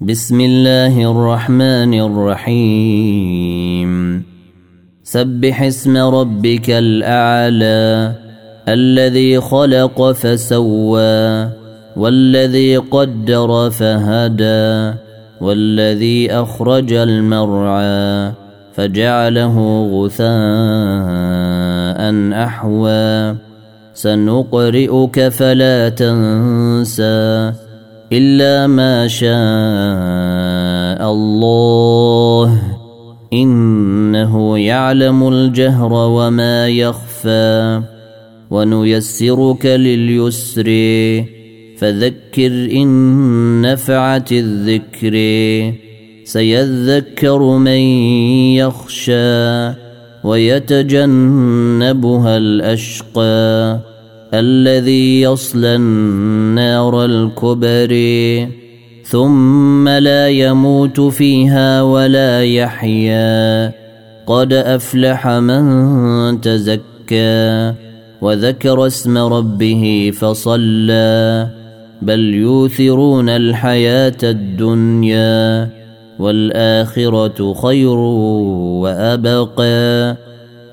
بسم الله الرحمن الرحيم. سبح اسم ربك الأعلى الذي خلق فسوى والذي قدر فهدى والذي أخرج المرعى فجعله غثاء أحوى. سنقرئك فلا تنسى. إلا ما شاء الله. إنه يعلم الجهر وما يخفى. ونيسرك لليسر. فذكر إن نفعت الذكر. سيذكر من يخشى ويتجنبها الأشقى. الذي يصلى النار الكبري ثم لا يموت فيها ولا يحيا. قد أفلح من تزكى وذكر اسم ربه فصلى. بل يوثرون الحياة الدنيا والآخرة خير وأبقى.